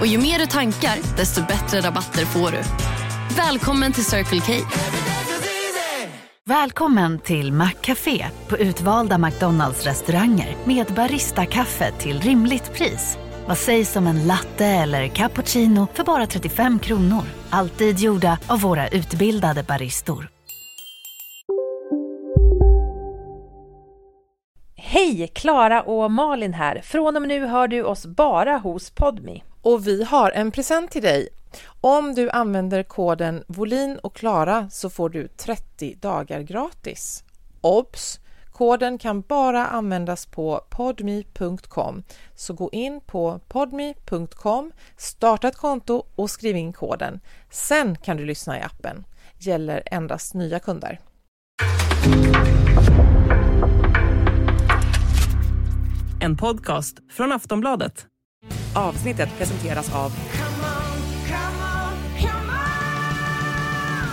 Och ju mer du tankar, desto bättre rabatter får du. Välkommen till Circle K. Välkommen till Maccafé på utvalda McDonalds restauranger med Baristakaffe till rimligt pris. Vad sägs om en latte eller cappuccino för bara 35 kronor? Alltid gjorda av våra utbildade baristor. Hej! Klara och Malin här. Från och med nu hör du oss bara hos Podmi. Och vi har en present till dig. Om du använder koden Volin och Klara så får du 30 dagar gratis. Obs! Koden kan bara användas på podme.com. Så gå in på podme.com, starta ett konto och skriv in koden. Sen kan du lyssna i appen. Gäller endast nya kunder. En podcast från Aftonbladet. Avsnittet presenteras av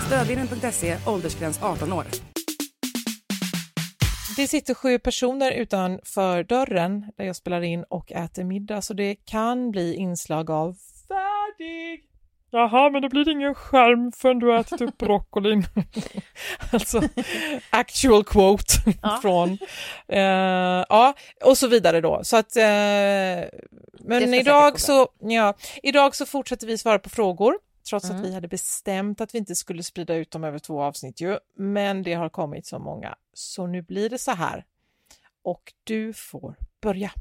Stödvinnen.se, åldersgräns 18 år. Det sitter sju personer utanför dörren där jag spelar in och äter middag så det kan bli inslag av färdig. Jaha, men det blir ingen skärm förrän du har ätit upp broccolin. alltså, actual quote Ja. från, eh, ja, och så vidare då. Så att, eh, Det men idag så, ja, idag så fortsätter vi svara på frågor. Trots Mm. att vi hade bestämt att vi inte skulle sprida ut dem över två avsnitt ju. Men det har kommit så många. Så nu blir det så här. Och du får börja.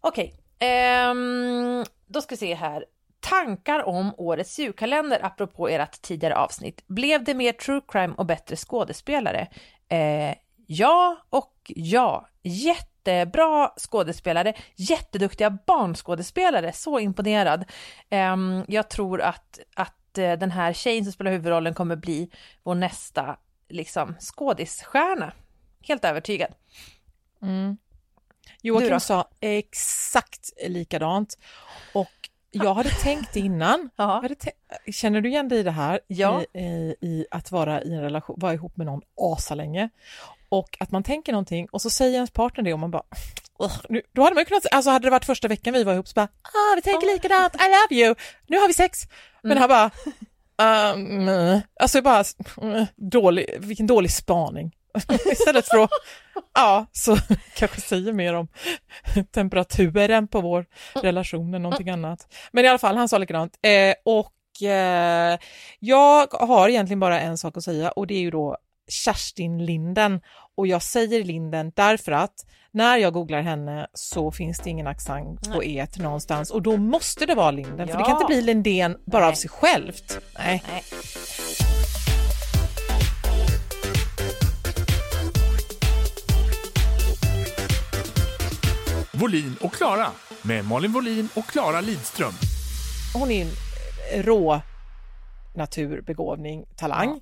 Okej, ehm, då ska vi se här. Tankar om årets julkalender apropå ert tidigare avsnitt. Blev det mer true crime och bättre skådespelare? Eh, ja och ja. Jättebra skådespelare, jätteduktiga barnskådespelare, så imponerad. Ehm, jag tror att, att eh, den här tjejen som spelar huvudrollen kommer bli vår nästa liksom, skådisstjärna. Helt övertygad. Mm. Joakim sa exakt likadant. Och jag hade tänkt innan, tän- känner du igen dig i det här? Ja. I, i, I att vara i en relation, vara ihop med någon asalänge. Och att man tänker någonting och så säger ens partner det och man bara nu, då hade man ju kunnat, alltså hade det varit första veckan vi var ihop så bara ah, vi tänker likadant, I love you, nu har vi sex. Men Mm. han bara um, mm." alltså bara mm, dålig, vilken dålig spaning. Istället för att, ja, så kanske säger mer om temperaturen på vår relation än någonting annat. Men i alla fall, han sa likadant. Eh, och eh, jag har egentligen bara en sak att säga och det är ju då Kerstin Linden. Och jag säger Linden därför att när jag googlar henne så finns det ingen accent på et någonstans och då måste det vara Linden för det kan Ja. inte bli Lindén bara av Nej. sig självt. Nej. Nej. Volin och Klara med Malin Volin och Klara Lidström. hon är en eh, rå naturbegåvning, talang.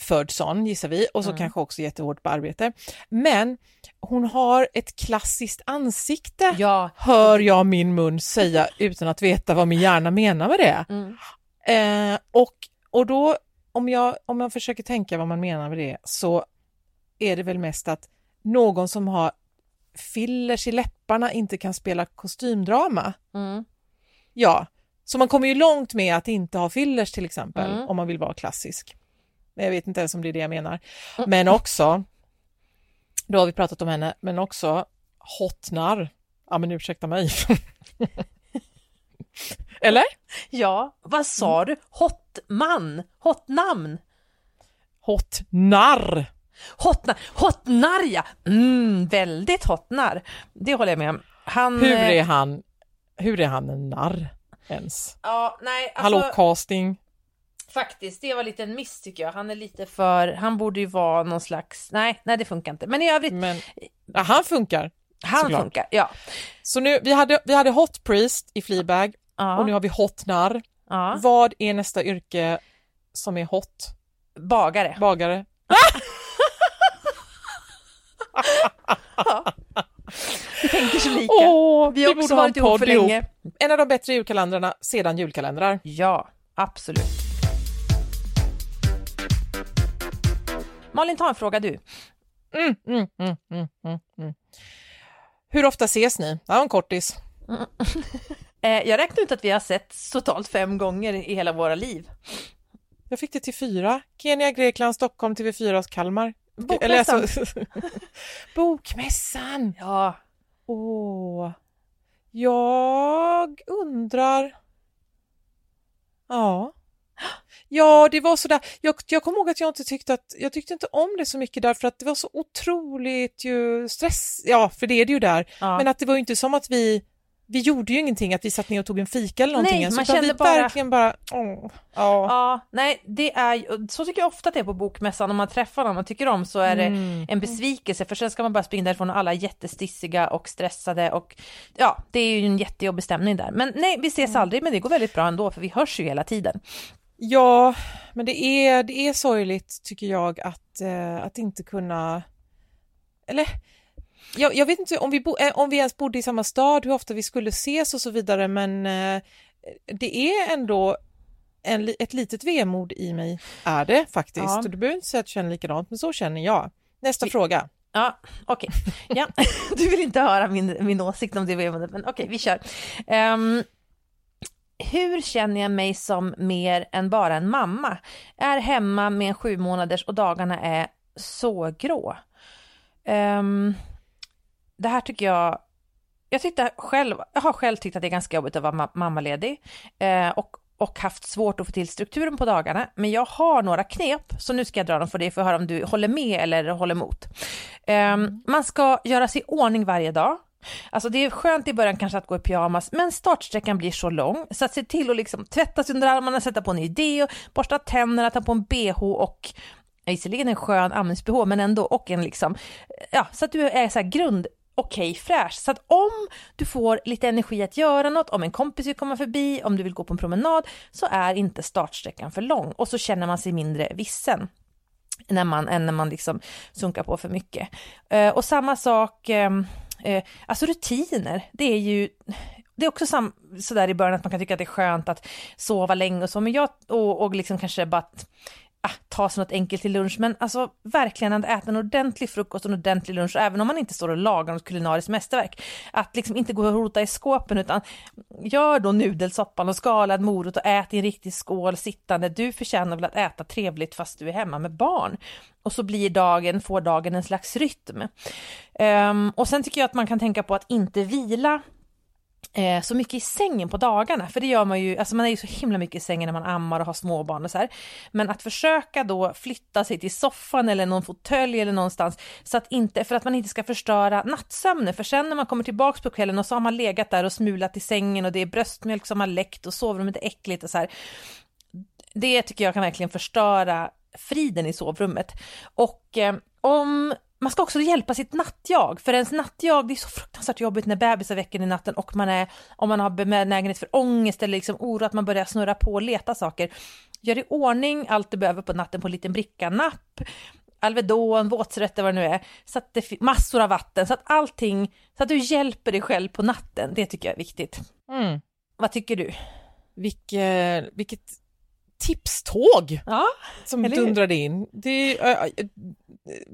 Född sån gissar vi och så Mm. kanske också jättehårt på arbete. Men hon har ett klassiskt ansikte, Ja. hör jag min mun säga utan att veta vad min hjärna menar med det. Mm. Eh, och, och då, om jag, om jag försöker tänka vad man menar med det, så är det väl mest att någon som har fillers i läpparna inte kan spela kostymdrama. Mm. Ja, så man kommer ju långt med att inte ha fillers till exempel, Mm. om man vill vara klassisk. Men Jag vet inte ens om det är det jag menar. Men också, då har vi pratat om henne, men också hotnar. Ja men ursäkta mig. Eller? Ja, vad sa du? Hotman? Hotnamn? Hotnar. Hotnar, hotnar ja! Mm, väldigt hotnar. Det håller jag med om. Han... Hur eh, är han, hur är han en narr ens? Ja, nej, alltså, Hallå casting. faktiskt, det var lite en miss tycker jag. Han är lite för, han borde ju vara någon slags, nej, nej det funkar inte. Men i övrigt, Men ja, han funkar. han såklart. funkar, ja. Så nu, vi hade, vi hade Hot Priest i Fleabag ja. och nu har vi Hot Narr. Ja. Vad är nästa yrke som är hot? Bagare. Bagare? Vi tänker så lika. Åh, Vi har borde också varit ihop för länge. En av de bättre julkalendrarna sedan julkalendrar. Ja, absolut. Malin, ta en fråga du. Mm, mm, mm, mm, mm, mm. Hur ofta ses ni? Ja, en kortis. Eh, jag räknar ut att vi har sett totalt fem gånger i hela våra liv. Jag fick det till fyra. Kenya, Grekland, Stockholm, TV4 och Kalmar. Bokmässan. alltså- Bokmässan! Ja, Åh, jag undrar... Ja. Ja, det var sådär. Jag, jag kommer ihåg att jag inte tyckte att, jag tyckte inte om det så mycket därför att det var så otroligt ju stress, ja för det är det ju där, ja. men att det var inte som att vi, vi gjorde ju ingenting att vi satt ner och tog en fika eller någonting Nej, man utan kände vi bara- verkligen bara, åh, ja. ja, nej, det är så tycker jag ofta att det är på bokmässan. Om man träffar någon man tycker om så är det Mm. en besvikelse för sen ska man bara springa därifrån och alla är jättestissiga och stressade och ja, det är ju en jättejobbig stämning där. Men nej, vi ses aldrig, men det går väldigt bra ändå för vi hörs ju hela tiden. Ja, men det är, det är sorgligt tycker jag att, eh, att inte kunna... Eller, jag, jag vet inte om vi, bo, eh, om vi ens bodde i samma stad, hur ofta vi skulle ses och så vidare, men eh, det är ändå en, ett litet vemod i mig, är det faktiskt. Ja. Och du behöver inte säga att du känner likadant, men så känner jag. Nästa Vi- fråga. Ja, okej. Ja. Du vill inte höra min, min åsikt om det vevandet, men okej, vi kör. Ehm, hur känner jag mig som mer än bara en mamma? Är hemma med en sju månaders och dagarna är så grå. Ehm, det här tycker jag, jag tyckte själv, jag har själv tyckt att det är ganska jobbigt att vara ma- mammaledig eh, och, och haft svårt att få till strukturen på dagarna. Men jag har några knep, så nu ska jag dra dem för dig för att höra om du håller med eller håller emot. Ehm, man ska göra sig i ordning varje dag. Alltså det är skönt i början kanske att gå i pyjamas, men startsträckan blir så lång så att se till att liksom tvätta sig under armarna, sätta på en idé, borsta tänderna, ta på en bh och visserligen en skön amnings-bh, men ändå och en liksom, ja, så att du är så här grund okej fräsch. Så att om du får lite energi att göra något, om en kompis vill komma förbi, om du vill gå på en promenad, så är inte startsträckan för lång och så känner man sig mindre vissen när man, än när man liksom sunkar på för mycket. Eh, och samma sak, eh, eh, alltså rutiner, det är ju det är också sam, sådär i början att man kan tycka att det är skönt att sova länge och så, men jag, och, och liksom kanske bara att, ah, ta sig något enkelt till lunch, men alltså verkligen att äta en ordentlig frukost och en ordentlig lunch, även om man inte står och lagar något kulinariskt mästerverk. Att liksom inte gå och rota i skåpen, utan gör då nudelsoppan och skalad morot och ät i en riktig skål sittande. Du förtjänar väl att äta trevligt fast du är hemma med barn. Och så blir dagen, får dagen en slags rytm. Um, och sen tycker jag att man kan tänka på att inte vila eh, så mycket i sängen på dagarna, för det gör man ju, alltså man är ju så himla mycket i sängen när man ammar och har småbarn och så här. Men att försöka då flytta sig till soffan eller någon fåtölj eller någonstans, så att inte, för att man inte ska förstöra nattsömnen, för sen när man kommer tillbaks på kvällen och så har man legat där och smulat i sängen och det är bröstmjölk som har läckt och sovrummet är äckligt och så här. Det tycker jag kan verkligen förstöra friden i sovrummet. Och eh, om man ska också hjälpa sitt nattjag, för ens nattjag, det är så fruktansvärt jobbigt när bebisar väcker i natten och man är, om man har benägenhet för ångest eller liksom oro att man börjar snurra på och leta saker. Gör i ordning allt du behöver på natten på en liten bricka, napp, Alvedon, våtservetter, vad det nu är, så att det massor av vatten, så att allting, så att du hjälper dig själv på natten, det tycker jag är viktigt. Mm. Vad tycker du? Vilke, vilket tipståg Ja, som Eller dundrade in. Det är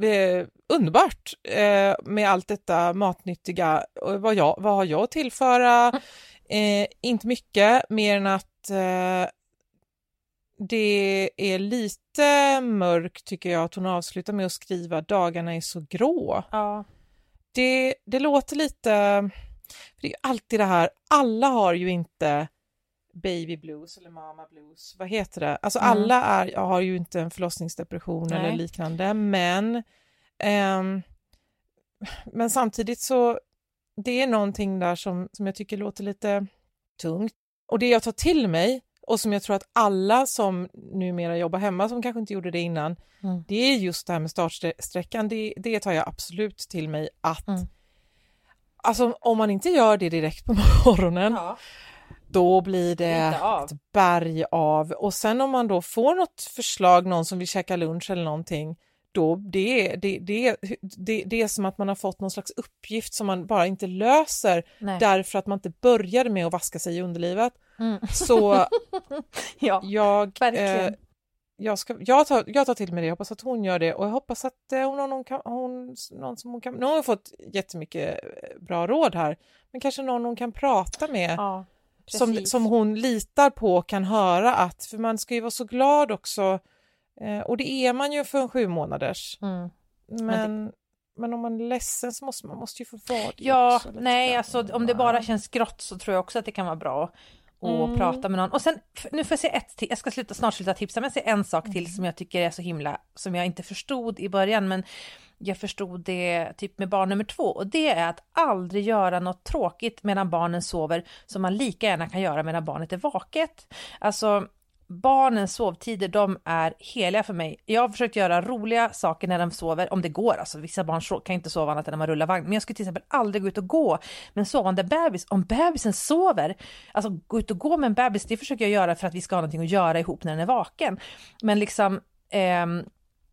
äh, äh, underbart äh, med allt detta matnyttiga. Vad, jag, vad har jag att tillföra? Eh, inte mycket, mer än att det är lite mörkt tycker jag att hon avslutar med att skriva dagarna är så grå. ja, Det, det låter lite, för det är alltid det här, alla har ju inte baby blues eller mama blues, vad heter det? Alltså Mm. alla är, har ju inte en förlossningsdepression Nej. eller liknande, men ehm, men samtidigt så det är någonting där som, som jag tycker låter lite tungt. Och det jag tar till mig och som jag tror att alla som numera jobbar hemma som kanske inte gjorde det innan, Mm. det är just det här med startsträckan. Det, det tar jag absolut till mig att Mm. Alltså om man inte gör det direkt på morgonen, ja. Då blir det ett berg av. Och sen om man då får något förslag, någon som vill käka lunch eller någonting, då det, det, det, det, det är som att man har fått någon slags uppgift som man bara inte löser Nej. därför att man inte började med att vaska sig i underlivet. Mm. Så Ja, jag, eh, jag, ska, jag, tar, jag tar till mig det, jag hoppas att hon gör det och jag hoppas att eh, hon har någon, kan, hon, någon som hon kan... Nu har hon fått jättemycket eh, bra råd här, men kanske någon hon kan prata med ja som, som hon litar på kan höra att, för man ska ju vara så glad också, eh, och det är man ju för en sju månaders. Mm. Men, men, om man är ledsen så måste man måste ju få vara det Ja, också nej, grann. alltså om det bara känns grått så tror jag också att det kan vara bra att Mm. prata med någon. Och sen, nu får jag säga ett till, jag ska sluta, snart sluta tipsa, men jag säger en sak Mm. till som jag tycker är så himla, som jag inte förstod i början, men jag förstod det typ med barn nummer två och det är att aldrig göra något tråkigt medan barnen sover som man lika gärna kan göra medan barnet är vaket. Alltså barnens sovtider, de är heliga för mig. Jag har försökt göra roliga saker när de sover, om det går. Alltså vissa barn kan inte sova annat än när man rullar vagn. Men jag skulle till exempel aldrig gå ut och gå med en sovande bebis. Om bebisen sover, alltså gå ut och gå med en bebis, det försöker jag göra för att vi ska ha någonting att göra ihop när den är vaken. Men liksom, eh,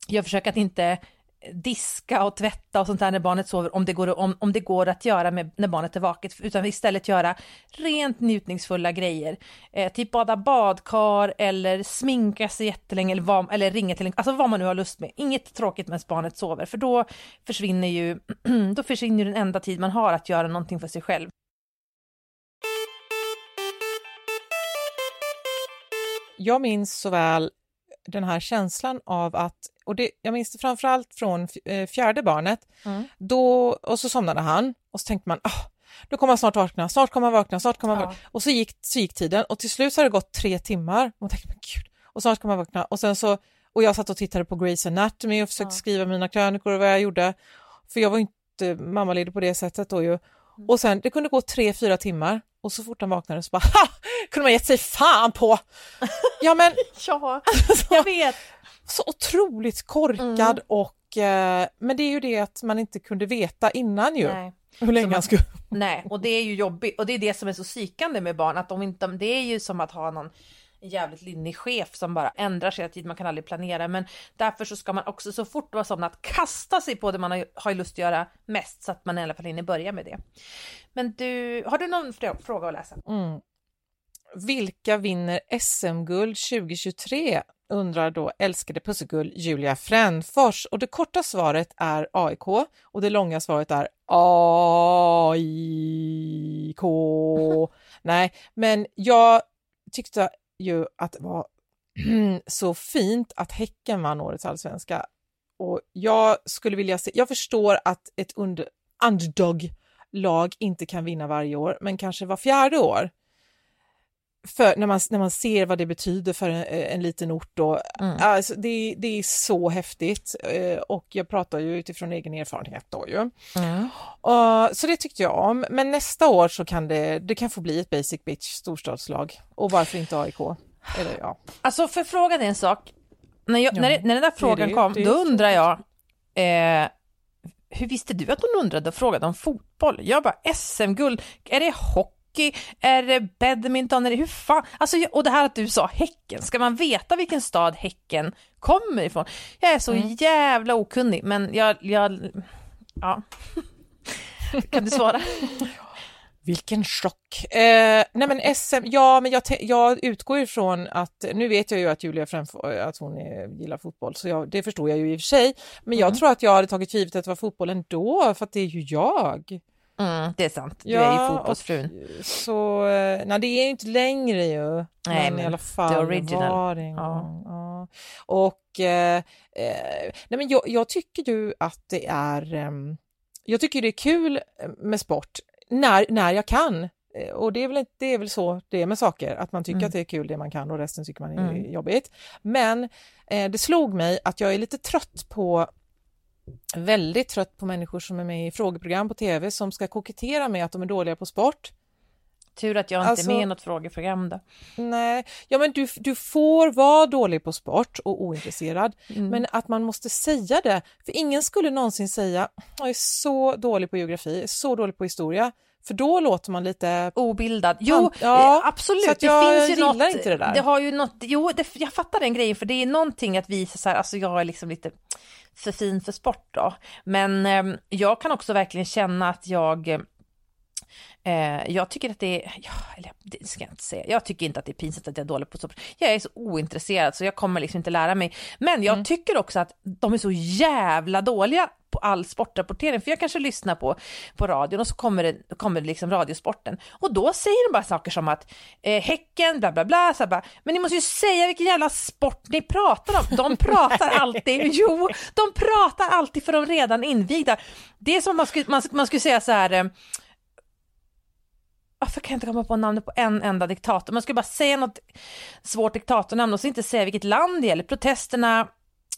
jag försöker att inte diska och tvätta och sånt där när barnet sover om det går, om, om det går att göra med, när barnet är vaket utan istället göra rent njutningsfulla grejer. Eh, typ bada badkar eller sminka sig jättelänge eller, vad, eller ringa till en, alltså vad man nu har lust med. Inget tråkigt medan barnet sover för då försvinner ju, då försvinner ju den enda tid man har att göra någonting för sig själv. jag minns så väl den här känslan av att, och det, jag minns det framförallt från eh, fjärde barnet, Mm. då, och så somnade han och så tänkte man, ah, nu kommer han snart vakna, snart kommer han vakna, snart kommer han Ja. vakna. Och så gick, så gick tiden och till slut så har det gått tre timmar och man tänkte, men gud, och snart kommer han vakna. Och sen så, och jag satt och tittade på Grey's Anatomy och försökte Ja. skriva mina krönikor och vad jag gjorde, för jag var ju inte mammaledig på det sättet då ju. Och sen, det kunde gå tre, fyra timmar och så fort han vaknade så bara, ha! Kunde man gett sig fan på! Ja men Ja, jag vet. så otroligt korkad Mm. och eh, men det är ju det att man inte kunde veta innan ju Nej. hur länge man- han skulle... Nej, och det är ju jobbigt och det är det som är så psykande med barn att de inte, det är ju som att ha någon jävligt lynnig chef som bara ändrar sig hela tiden, man kan aldrig planera men därför så ska man också så fort du har somnat kasta sig på det man har, lust att göra mest så att man i alla fall hinner börja med det. Men du, har du någon frå- fråga att läsa? Mm. Vilka vinner SM-guld 2023? undrar då älskade pussegull Julia Frändfors och det korta svaret är AIK och det långa svaret är AIK. Nej, men jag tyckte ju att det var så fint att Häcken vann årets allsvenska och jag skulle vilja se, jag förstår att ett under, underdog-lag inte kan vinna varje år, men kanske var fjärde år. För när man, när man ser vad det betyder för en, en liten ort då, Mm. alltså det, det är så häftigt eh, och jag pratar ju utifrån egen erfarenhet då ju. Och, så det tyckte jag om, men nästa år så kan det, det kan få bli ett basic bitch storstadslag och varför inte AIK? Eller ja. Alltså för frågan är en sak, när, jag, Ja, när, när den där frågan det- kom, det är då undrar jag, eh, hur visste du att hon undrade och frågade om fotboll? Jag bara, SM-guld, är det hockey, är det badminton, är det hur fan, alltså, och det här att du sa Häcken, ska man veta vilken stad Häcken kommer ifrån? Jag är så Mm. jävla okunnig, men jag, jag ja. Kan du svara? Vilken chock! Eh, nej men SM, ja men jag, jag utgår ifrån att, nu vet jag ju att Julia Fränf- att hon är, gillar fotboll, så jag, det förstår jag ju i och för sig. Men jag tror att jag hade tagit för givet att det var fotboll ändå, för att det är ju jag. Mm, det är sant, du är ju fotbollsfrun. och- Så, eh, nej det är ju inte längre ju. Nej, men, men i alla fall, the original. var det Ja. Ja. Och, eh, eh, nej men jag, jag tycker ju att det är, ehm, jag tycker det är kul med sport när, när jag kan. Eh, Och det är, väl inte, det är väl så det är med saker, att man tycker Mm. att det är kul det man kan och resten tycker man är Mm. jobbigt. Men eh, det slog mig att jag är lite trött på väldigt trött på människor som är med i frågeprogram på tv som ska kokettera med att de är dåliga på sport. Tur att jag inte Alltså- är med i något frågeprogram då. Nej, ja men du, du får vara dålig på sport och ointresserad, Mm. men att man måste säga det, för ingen skulle någonsin säga jag är så dålig på geografi, jag så dålig på historia, För då låter man lite... Obildad. Jo, ja, eh, absolut. så att det jag finns ju gillar något, inte det där. Det har ju något, jo, det, jag fattar den grejen, för det är någonting att visa så här, alltså jag är liksom lite för fin för sport då. Men eh, jag kan också verkligen känna att jag eh, jag tycker att det är, ja, eller det ska jag inte säga, jag tycker inte att det är pinsamt att jag är dålig på sport. Jag är så ointresserad så jag kommer liksom inte lära mig. Men jag tycker också att de är så jävla dåliga på all sportrapportering, för jag kanske lyssnar på, på radion och så kommer det, kommer det liksom radiosporten och då säger de bara saker som att eh, Häcken, bla bla bla, så bara, men ni måste ju säga vilken jävla sport ni pratar om. De pratar alltid, jo, de pratar alltid för de redan invigda. Det är som man skulle, man, man skulle säga så här, eh, varför kan jag inte komma på namnet på en enda diktator? Man skulle bara säga något svårt diktatornamn och så inte säga vilket land det gäller. Protesterna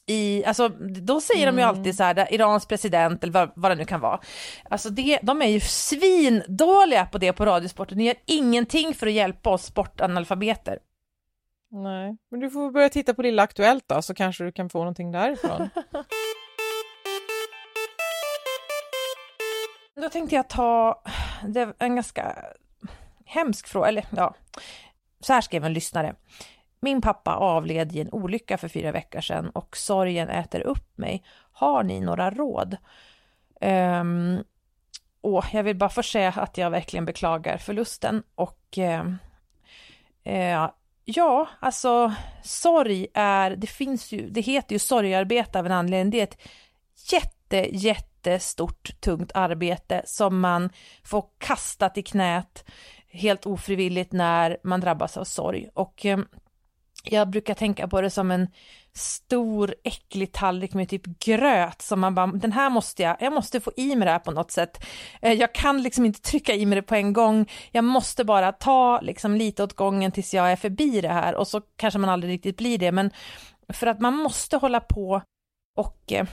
i, alltså då säger de ju alltid så här, där, Irans president eller vad, vad det nu kan vara. Alltså det, de är ju svindåliga på det på Radiosporten, ni gör ingenting för att hjälpa oss sportanalfabeter. Nej, men du får börja titta på Lilla Aktuellt då, så kanske du kan få någonting därifrån. Då tänkte jag ta, det en ganska hemsk fråga, eller ja, så här skrev en lyssnare. Min pappa avled i en olycka för fyra veckor sedan och sorgen äter upp mig. Har ni några råd? Ehm, um, och jag vill bara först säga att jag verkligen beklagar förlusten och uh, uh, ja, alltså sorg är, det finns ju, det heter ju sorgarbete av en anledning. Det är ett jätte, jättestort, tungt arbete som man får kastat i knät helt ofrivilligt när man drabbas av sorg. Och eh, jag brukar tänka på det som en stor äcklig tallrik med typ gröt som man bara, den här måste jag, jag måste få i mig det här på något sätt. Eh, jag kan liksom inte trycka i mig det på en gång, jag måste bara ta liksom lite åt gången tills jag är förbi det här och så kanske man aldrig riktigt blir det, men för att man måste hålla på och eh,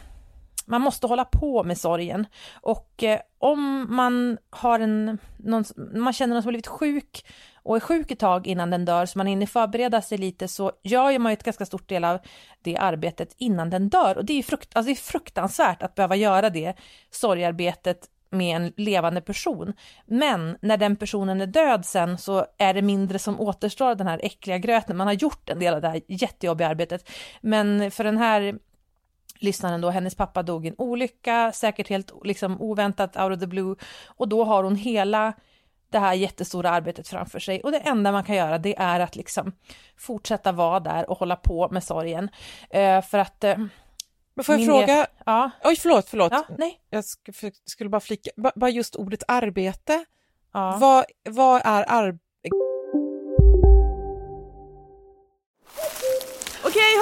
man måste hålla på med sorgen och eh, om man har en, någon, man känner någon som har blivit sjuk och är sjuk ett tag innan den dör så man hinner förbereda sig lite så gör man ju ett ganska stort del av det arbetet innan den dör och det är frukt, alltså det är fruktansvärt att behöva göra det sorgarbetet med en levande person. Men när den personen är död sen så är det mindre som återstår av den här äckliga gröten. Man har gjort en del av det här jättejobbiga arbetet. Men för den här lyssnaren då, hennes pappa dog i en olycka, säkert helt liksom oväntat out of the blue och då har hon hela det här jättestora arbetet framför sig och det enda man kan göra det är att liksom fortsätta vara där och hålla på med sorgen. Eh, för att... Eh, Men får jag fråga, Ja, oj förlåt, förlåt. ja, nej. Jag sk- skulle bara flika, ba- bara just ordet arbete. Ja. Vad, vad är arbete?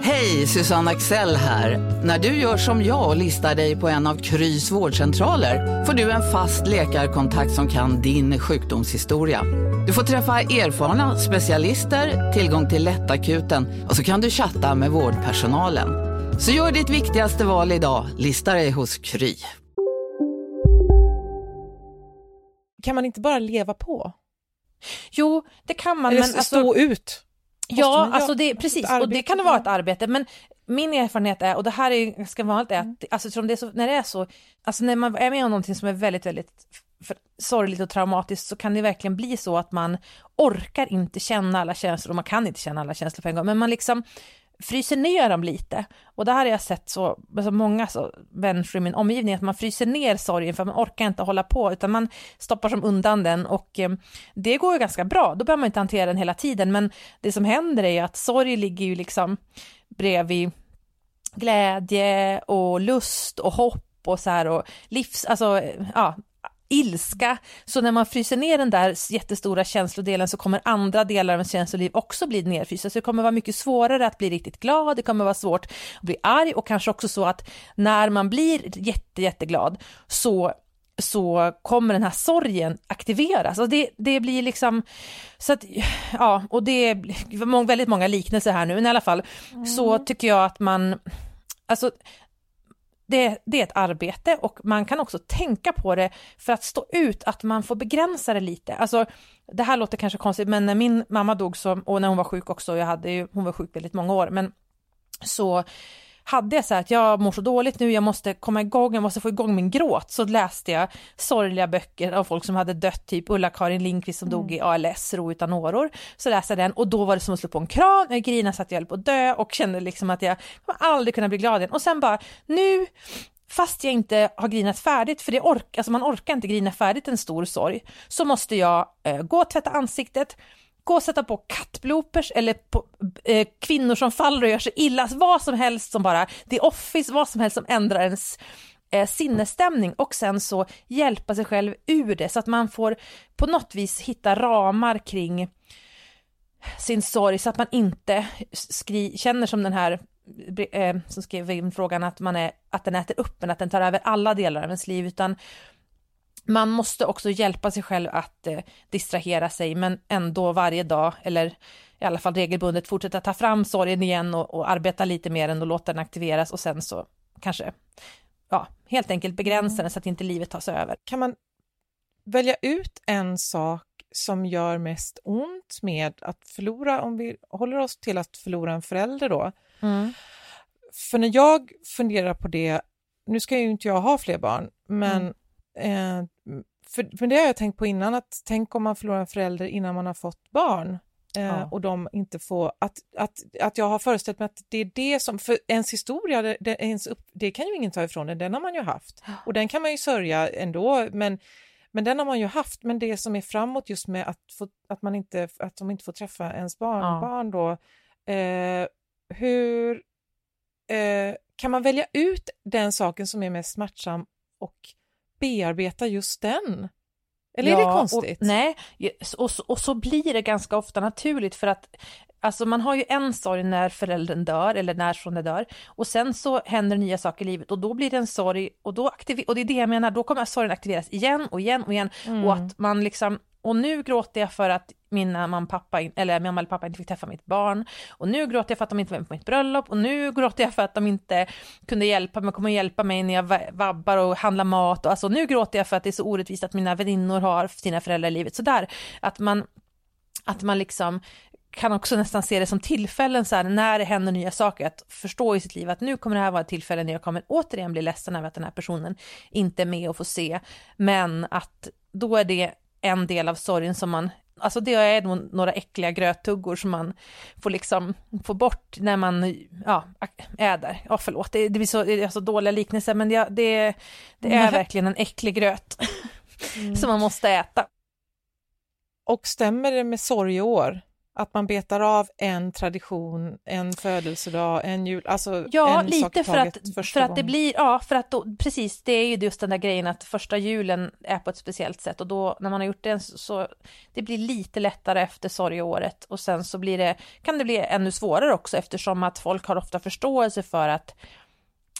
Hej, Susanne Axel här. När du gör som jag och listar dig på en av Krys vårdcentraler får du en fast läkarkontakt som kan din sjukdomshistoria. Du får träffa erfarna specialister, tillgång till lättakuten och så kan du chatta med vårdpersonalen. Så gör ditt viktigaste val idag, lista dig hos Kry. Kan man inte bara leva på? Jo, det kan man. Eller men stå alltså, ut? Ja, alltså det, precis, och det kan vara ett arbete, men min erfarenhet är, och det här är ganska vanligt, är Mm. att alltså, eftersom det är så, när det är så, alltså när man är med om någonting som är väldigt, väldigt för, sorgligt och traumatiskt så kan det verkligen bli så att man orkar inte känna alla känslor och man kan inte känna alla känslor på en gång, men man liksom fryser ner dem lite. Och det här har jag sett så, så många så, människor i min omgivning, att man fryser ner sorgen för man orkar inte hålla på, utan man stoppar som undan den och eh, det går ju ganska bra. Då behöver man inte hantera den hela tiden, men det som händer är ju att sorg ligger ju liksom bredvid glädje och lust och hopp och så här och livs, alltså ja, ilska. Så när man fryser ner den där jättestora känslodelen så kommer andra delar av ens känsloliv också bli nedfrysta. Så det kommer vara mycket svårare att bli riktigt glad, det kommer vara svårt att bli arg och kanske också så att när man blir jätte, jätteglad så så kommer den här sorgen aktiveras. Och det, det blir liksom, så att, ja, och det är väldigt många liknelser här nu, men i alla fall mm. så tycker jag att man, alltså det, det, är ett arbete och man kan också tänka på det för att stå ut, att man får begränsa det lite. Alltså, det här låter kanske konstigt, men när min mamma dog så, och när hon var sjuk också, jag hade ju, hon var sjuk väldigt många år, men så hade jag så här att jag mår så dåligt nu, jag måste komma igång, jag måste få igång min gråt, så läste jag sorgliga böcker av folk som hade dött, typ Ulla-Karin Lindqvist som mm. dog i ALS, ro utan åror. Så läste jag den och då var det som att slå på en kran, jag grinade så att jag höll på att dö och kände liksom att jag kommer aldrig kunna bli glad igen. Och sen bara, nu fast jag inte har grinat färdigt, för det ork, alltså man orkar inte grina färdigt en stor sorg, så måste jag eh, gå och tvätta ansiktet, gå och sätta på kattbloopers eller på eh, kvinnor som faller och gör sig illa, alltså, vad som helst som bara, det är office, vad som helst som ändrar ens eh, sinnesstämning och sen så hjälpa sig själv ur det så att man får på något vis hitta ramar kring sin sorg så att man inte skri känner som den här eh, som skrev in frågan att, man är, att den äter upp en, att den tar över alla delar av ens liv, utan man måste också hjälpa sig själv att eh, distrahera sig, men ändå varje dag, eller i alla fall regelbundet, fortsätta ta fram sorgen igen och, och arbeta lite mer än att låta den aktiveras och sen så kanske, ja, helt enkelt begränsa den så att inte livet tas över. Kan man välja ut en sak som gör mest ont med att förlora, om vi håller oss till att förlora en förälder då. Mm. För när jag funderar på det, nu ska ju inte jag ha fler barn, men mm. Eh, för, för det har jag tänkt på innan, att tänk om man förlorar en förälder innan man har fått barn. Eh, ja. och de inte får, att, att, att jag har föreställt mig att det är det som, för ens historia, det, det, ens upp, det kan ju ingen ta ifrån en, den har man ju haft. Och den kan man ju sörja ändå, men men den har man ju haft, men det som är framåt just med att, få, att, man inte, att de inte får träffa ens barnbarn ja. då. Eh, hur eh, kan man välja ut den saken som är mest smärtsam och bearbeta just den? Eller ja, är det konstigt? Och, nej, och, och så blir det ganska ofta naturligt för att Alltså man har ju en sorg när föräldern dör eller närstående dör och sen så händer nya saker i livet och då blir det en sorg och då aktiver och det är det jag menar, då kommer sorgen aktiveras igen och igen och igen mm. och att man liksom och nu gråter jag för att mina mamma, pappa, eller mamma eller pappa inte fick träffa mitt barn. Och nu gråter jag för att de inte var med på mitt bröllop. Och nu gråter jag för att de inte kunde hjälpa mig, kommer hjälpa mig när jag vabbar och handlar mat. Och alltså nu gråter jag för att det är så orättvist att mina väninnor har sina föräldrar i livet. Sådär, att man, att man liksom kan också nästan se det som tillfällen så här, när det händer nya saker, att förstå i sitt liv att nu kommer det här vara ett tillfälle när jag kommer återigen bli ledsen över att den här personen inte är med och får se, men att då är det en del av sorgen som man Alltså det är några äckliga gröttuggor som man får liksom få bort när man ja, är där. Ja förlåt, det, det blir så, det är så dåliga liknelser men det, det, det är verkligen en äcklig gröt mm. som man måste äta. Och stämmer det med sorgeår? Att man betar av en tradition, en födelsedag, en jul, alltså Ja, en lite för att, för att det blir, ja, för att då, precis, det är ju just den där grejen att första julen är på ett speciellt sätt och då när man har gjort det så, det blir lite lättare efter sorgeåret och sen så blir det, kan det bli ännu svårare också eftersom att folk har ofta förståelse för att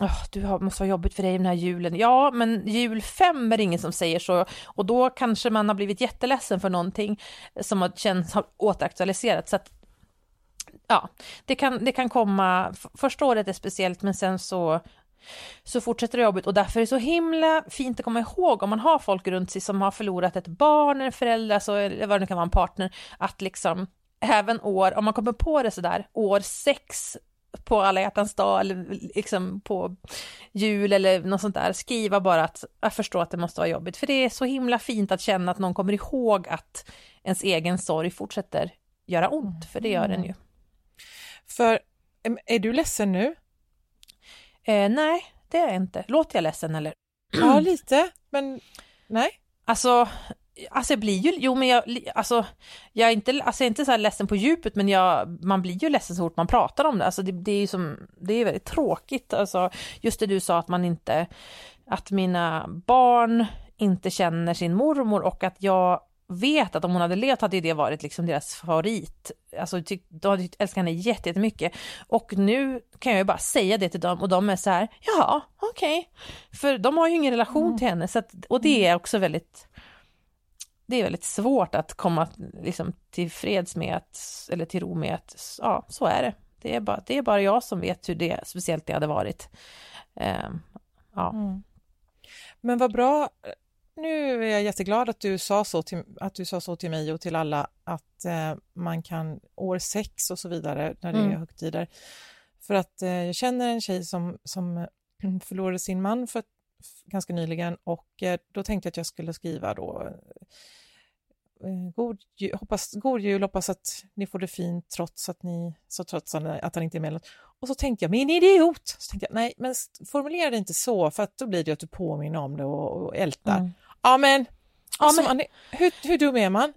Oh, du har, måste ha jobbigt för dig den här julen. Ja, men jul fem är det ingen som säger så och då kanske man har blivit jätteledsen för någonting som har känts har återaktualiserats. Så att, ja, det kan, det kan komma, första året är speciellt men sen så så fortsätter det jobbigt, och därför är det så himla fint att komma ihåg om man har folk runt sig som har förlorat ett barn, en förälder, alltså, eller vad det nu kan vara, en partner, att liksom även år, om man kommer på det sådär, år sex på alla hjärtans dag eller liksom på jul eller något sånt där, skriva bara att jag förstår att det måste vara jobbigt, för det är så himla fint att känna att någon kommer ihåg att ens egen sorg fortsätter göra ont, för det gör den ju. För är du ledsen nu? Eh, nej, det är jag inte. Låter jag ledsen eller? Ja, lite, men nej. Alltså, Alltså jag blir ju, jo men jag, alltså jag är inte, alltså jag är inte så här ledsen på djupet men jag, man blir ju ledsen så fort man pratar om det, alltså det, det är ju som, det är väldigt tråkigt, alltså just det du sa att man inte, att mina barn inte känner sin mormor och att jag vet att om hon hade levt hade det varit liksom deras favorit. Alltså tyck, de hade älskat henne jättemycket. Och nu kan jag ju bara säga det till dem och de är så här, ja, okej. Okay. För de har ju ingen relation mm. till henne så att, och det är också väldigt det är väldigt svårt att komma liksom, till freds med att, eller till ro med att, ja, så är det. Det är bara, det är bara jag som vet hur det, speciellt det hade varit. Uh, ja. Mm. Men vad bra, nu är jag jätteglad att du sa så till, att du sa så till mig och till alla att eh, man kan år sex och så vidare när det mm. är högtider. För att eh, jag känner en tjej som, som förlorade sin man för ganska nyligen och eh, då tänkte jag att jag skulle skriva då eh, god, jul, hoppas, god jul, hoppas att ni får det fint trots att ni, så trots att han inte är med. Och så tänkte jag, min idiot! Så tänkte jag, nej, men formulera det inte så, för att då blir det att du påminner om det och, och ältar. Mm. Ja, men, ja, men... Man, hur, hur dum är man?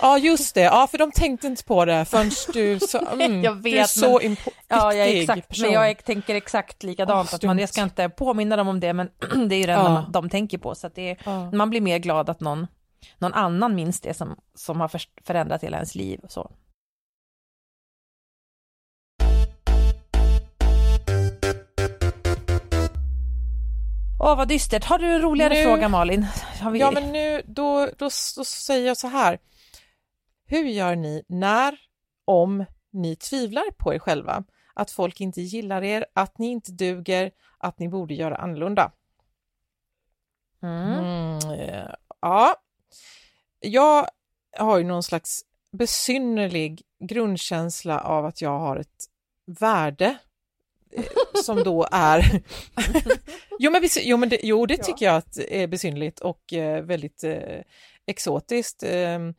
Ja, just det, ja, för de tänkte inte på det förrän du så, mm, jag vet, du är så men, ja, jag är exakt, person. Men jag tänker exakt likadant, oh, att man, jag ska inte påminna dem om det, men det är ju det enda ja. de tänker på, så att det är, ja. man blir mer glad att någon, någon annan minns det som, som har förändrat hela ens liv. Och så. Åh, vad dystert. Har du en roligare nu, fråga, Malin? Vi... Ja, men nu, då, då, då säger jag så här. Hur gör ni när, om ni tvivlar på er själva? Att folk inte gillar er, att ni inte duger, att ni borde göra annorlunda? Mm. Mm, ja, jag har ju någon slags besynnerlig grundkänsla av att jag har ett värde Eh, som då är... jo, men, jo, men det, jo, det tycker jag att är besynligt och eh, väldigt eh, exotiskt. Ehm,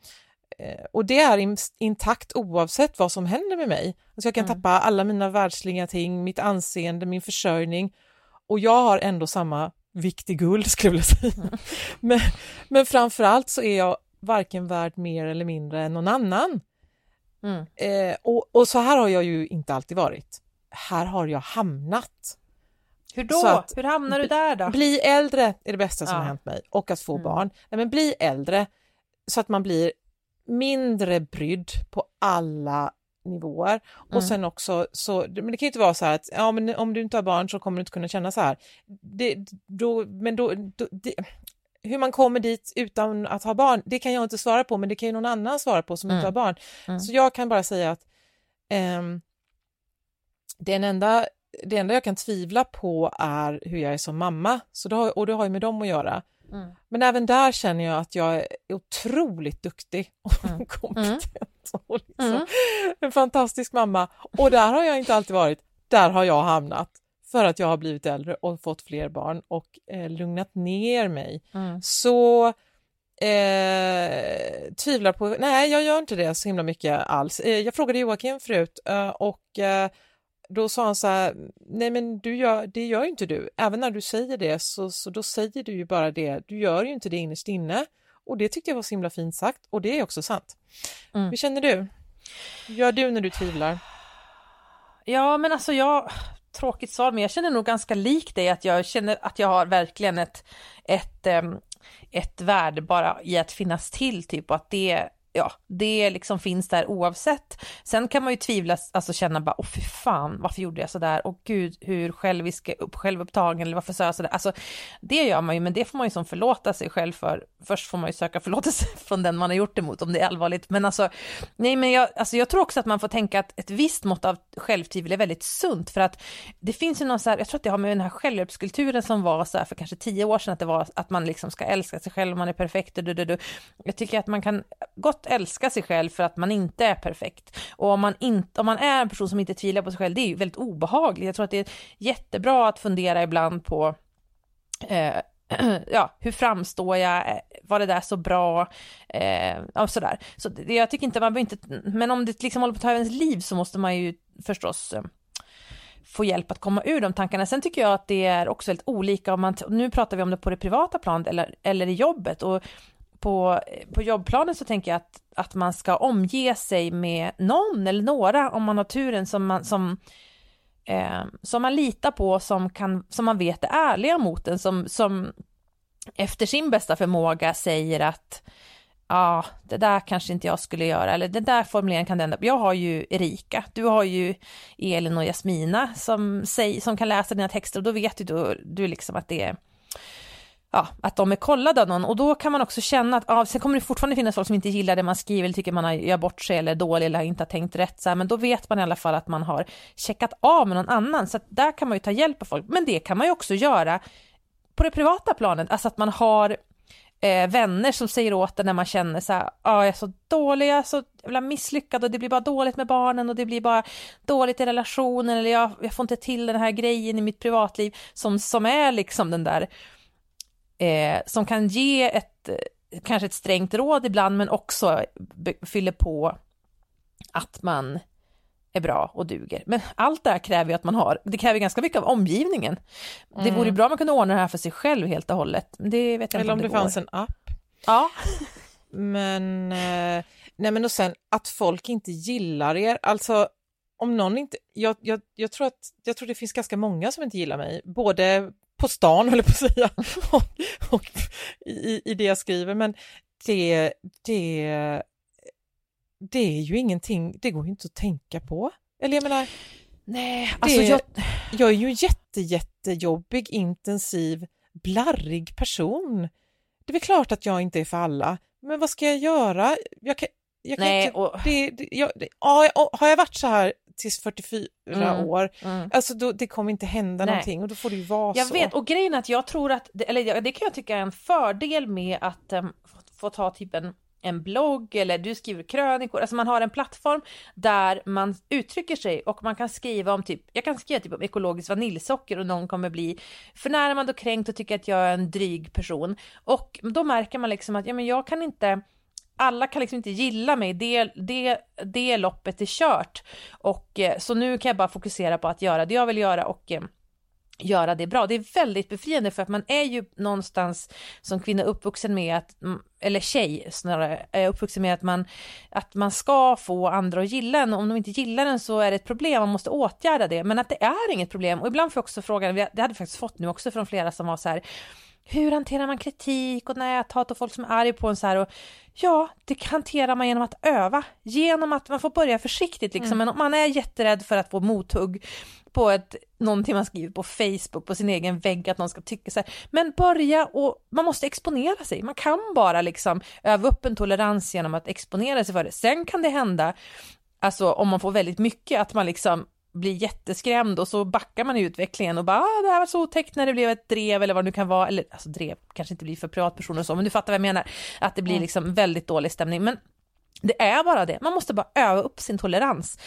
eh, och det är in, intakt oavsett vad som händer med mig. Alltså jag kan mm. tappa alla mina världsliga ting, mitt anseende, min försörjning och jag har ändå samma vikt i guld skulle jag vilja säga. Mm. men, men framförallt så är jag varken värd mer eller mindre än någon annan. Mm. Eh, och, och så här har jag ju inte alltid varit här har jag hamnat. Hur då? Att, Hur hamnar du där då? Bli äldre är det bästa som ja. har hänt mig och att få mm. barn. Nej, men bli äldre så att man blir mindre brydd på alla nivåer. Och mm. sen också så, men det kan ju inte vara så här att ja, men om du inte har barn så kommer du inte kunna känna så här. Det, då, men då, då det, hur man kommer dit utan att ha barn, det kan jag inte svara på, men det kan ju någon annan svara på som mm. inte har barn. Mm. Så jag kan bara säga att um, den enda, det enda jag kan tvivla på är hur jag är som mamma, så det har, och det har ju med dem att göra. Mm. Men även där känner jag att jag är otroligt duktig och mm. kompetent. Och liksom, mm. En fantastisk mamma. Och där har jag inte alltid varit. Där har jag hamnat för att jag har blivit äldre och fått fler barn och eh, lugnat ner mig. Mm. Så eh, tvivlar på, nej jag gör inte det så himla mycket alls. Eh, jag frågade Joakim förut eh, och eh, då sa han så här, nej men du gör, det gör inte du. Även när du säger det så, så då säger du ju bara det, du gör ju inte det innerst inne. Och det tyckte jag var så himla fint sagt och det är också sant. Mm. Hur känner du? Hur gör du när du tvivlar? Ja men alltså jag, tråkigt svar, men jag känner nog ganska lik dig att jag känner att jag har verkligen ett, ett, ehm, ett värde bara i att finnas till typ och att det ja, det liksom finns där oavsett. Sen kan man ju tvivla, alltså känna bara, åh fy fan, varför gjorde jag sådär? Och gud, hur självisk, upp, självupptagen, eller varför sa jag sådär? Alltså, det gör man ju, men det får man ju som förlåta sig själv för. Först får man ju söka förlåtelse från den man har gjort det mot, om det är allvarligt. Men alltså, nej, men jag, alltså, jag tror också att man får tänka att ett visst mått av självtvivel är väldigt sunt, för att det finns ju någon så här, jag tror att det har med den här självhjälpskulturen som var så här för kanske tio år sedan, att det var att man liksom ska älska sig själv, man är perfekt, du, du, du. Jag tycker att man kan gott älska sig själv för att man inte är perfekt. Och om man, inte, om man är en person som inte tvivlar på sig själv, det är ju väldigt obehagligt. Jag tror att det är jättebra att fundera ibland på eh, ja, hur framstår jag, eh, var det där så bra, eh, och sådär. Så det, jag tycker inte, man behöver inte, men om det liksom håller på att ta ens liv så måste man ju förstås eh, få hjälp att komma ur de tankarna. Sen tycker jag att det är också väldigt olika om man, nu pratar vi om det på det privata planet eller, eller i jobbet och på, på jobbplanen så tänker jag att, att man ska omge sig med någon eller några om man har turen som man, som, eh, som man litar på, som, kan, som man vet är ärliga mot en, som, som efter sin bästa förmåga säger att ja, det där kanske inte jag skulle göra, eller den där formuleringen kan den, jag har ju Erika, du har ju Elin och Jasmina som, säg, som kan läsa dina texter och då vet ju du, du liksom att det är ja, att de är kollade av någon. Och då kan man också känna att, ja, sen kommer det fortfarande finnas folk som inte gillar det man skriver eller tycker man har gör bort sig eller är dålig eller inte har tänkt rätt så här, men då vet man i alla fall att man har checkat av med någon annan. Så att där kan man ju ta hjälp av folk, men det kan man ju också göra på det privata planet, alltså att man har eh, vänner som säger åt en när man känner så här, ja, jag är så dålig, jag är så jävla misslyckad och det blir bara dåligt med barnen och det blir bara dåligt i relationen eller jag, jag får inte till den här grejen i mitt privatliv som, som är liksom den där eh, som kan ge ett, kanske ett strängt råd ibland, men också fyller på att man är bra och duger. Men allt det här kräver ju att man har, det kräver ganska mycket av omgivningen. Mm. Det vore bra om man kunde ordna det här för sig själv helt och hållet. Det vet jag Eller om det, det fanns en app. Ja. Men, eh, nej men och sen att folk inte gillar er, alltså om någon inte, jag, jag, jag, tror att, jag tror det finns ganska många som inte gillar mig, både på stan, höll på att säga, och, och i, i det jag skriver, men det, det, det är ju ingenting, det går ju inte att tänka på. Eller jag menar, Nej, alltså det, jag... jag är ju en jätte, jättejobbig, intensiv, blarrig person. Det är väl klart att jag inte är för alla, men vad ska jag göra? Jag kan, jag kan Nej, inte, och- det, det, jag, det, ja, har jag varit så här tills 44 Mm, år, mm. alltså då, det kommer inte hända Nej. någonting och då får det ju vara Jag så. vet, och grejen är att jag tror att, det- eller det kan jag tycka är en fördel med att um, få, få ta typ en, en blogg eller du skriver krönikor, alltså man har en plattform där man uttrycker sig och man kan skriva om typ, jag kan skriva typ om ekologiskt vaniljsocker och någon kommer bli förnärmad och kränkt och tycker att jag är en dryg person. Och då märker man liksom att, ja men jag kan inte alla kan liksom inte gilla mig, det, det, det loppet är kört. Och eh, så nu kan jag bara fokusera på att göra det jag vill göra och eh, göra det bra. Det är väldigt befriande för att man är ju någonstans som kvinna uppvuxen med att, mm, eller tjej snarare, är uppvuxen med att man, att man ska få andra att gilla en. Om de inte gillar en så är det ett problem, man måste åtgärda det. Men att det är inget problem. Och ibland får jag också frågan, det hade jag faktiskt fått nu också från flera som var så här, hur hanterar man kritik? Och näthat och folk som är arga på en så här och ja, det hanterar man genom att öva, genom att man får börja försiktigt liksom, men om man är jätterädd för att få mothugg på ett, någonting man skriver på Facebook, på sin egen vägg, att någon ska tycka så här, men börja och man måste exponera sig, man kan bara liksom öva upp en tolerans genom att exponera sig för det, sen kan det hända, alltså om man får väldigt mycket, att man liksom blir jätteskrämd och så backar man i utvecklingen och bara ah, det här var så otäckt när det blev ett drev eller vad det nu kan vara, eller alltså drev kanske inte blir för privatpersoner och så, men du fattar vad jag menar, att det blir Mm. liksom väldigt dålig stämning, men det är bara det, man måste bara öva upp sin tolerans.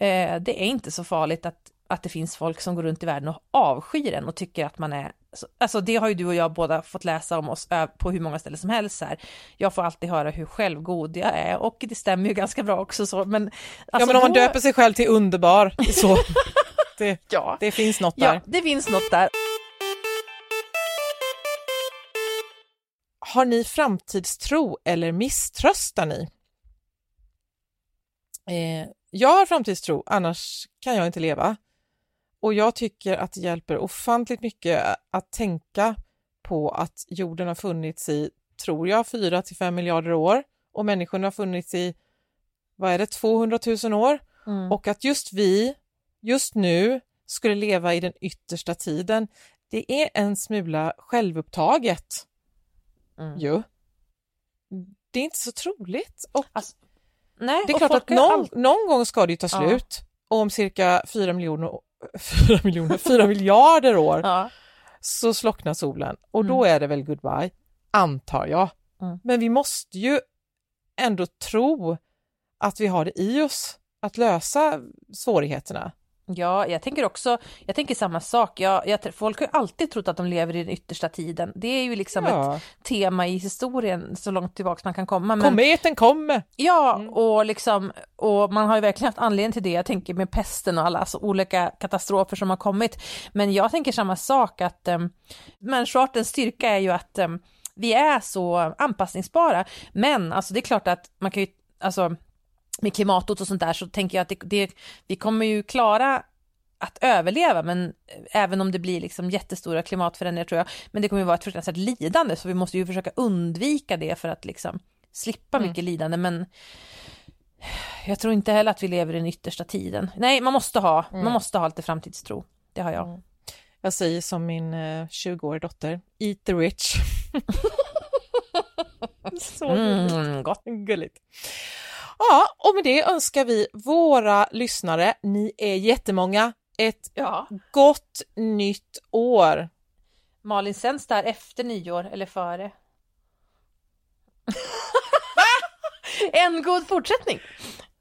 Eh, det är inte så farligt att, att det finns folk som går runt i världen och avskyr en och tycker att man är, alltså det har ju du och jag båda fått läsa om oss på hur många ställen som helst här. Jag får alltid höra hur självgod jag är och det stämmer ju ganska bra också så, men ja alltså men om man då- döper sig själv till underbar, så det, Ja. det finns något där. Ja, det finns något där. Har ni framtidstro eller misströstar ni? Eh, jag har framtidstro, annars kan jag inte leva. Och jag tycker att det hjälper ofantligt mycket att tänka på att jorden har funnits i, tror jag, 4 till 5 miljarder år och människorna har funnits i, vad är det, 200 000 år? Mm. Och att just vi, just nu, skulle leva i den yttersta tiden, det är en smula självupptaget. Mm. ju. Det är inte så troligt. Och Alltså, nej, det är och klart att någon, all- någon gång ska det ju ta Ja. slut. Och om cirka 4 miljoner, 4 miljoner, 4 miljarder år Ja. så slocknar solen och då Mm. är det väl goodbye, antar jag. Mm. Men vi måste ju ändå tro att vi har det i oss att lösa svårigheterna. Ja, jag tänker också, jag tänker samma sak. Jag, jag, folk har ju alltid trott att de lever i den yttersta tiden. Det är ju liksom Ja. ett tema i historien så långt tillbaka man kan komma. Men, Kometen kommer! ja, Mm. och liksom, och man har ju verkligen haft anledning till det. Jag tänker med pesten och alla alltså, olika katastrofer som har kommit. Men jag tänker samma sak att um, människoartens styrka är ju att um, vi är så anpassningsbara. Men alltså det är klart att man kan ju, alltså med klimathot och sånt där så tänker jag att det, det, vi kommer ju klara att överleva, men även om det blir liksom jättestora klimatförändringar tror jag, men det kommer ju vara ett fruktansvärt lidande, så vi måste ju försöka undvika det för att liksom slippa Mm. mycket lidande, men jag tror inte heller att vi lever i den yttersta tiden. Nej, man måste ha, Mm. man måste ha lite framtidstro. Det har jag. Mm. Jag säger som min eh, 20-åriga dotter, eat the rich. Så gulligt. Mm, gott. gulligt. Ja, och med det önskar vi våra lyssnare, ni är jättemånga, ett Ja. gott nytt år. Malin, sänds det här efter nyår eller före? en god fortsättning!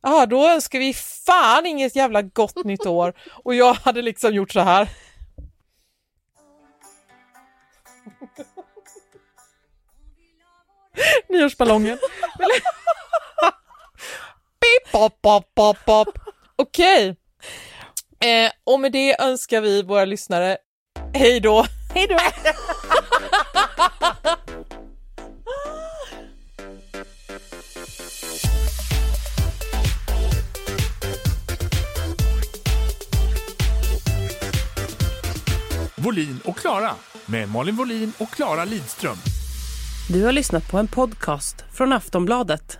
Ja, då önskar vi fan inget jävla gott nytt år. Och jag hade liksom gjort så här. Nyårsballongen. Pop, pop, pop, pop. Okej. Eh, och med det önskar vi våra lyssnare hej då. Hej då! Volin och Klara med Malin Volin och Klara Lidström. Du har lyssnat på en podcast från Aftonbladet.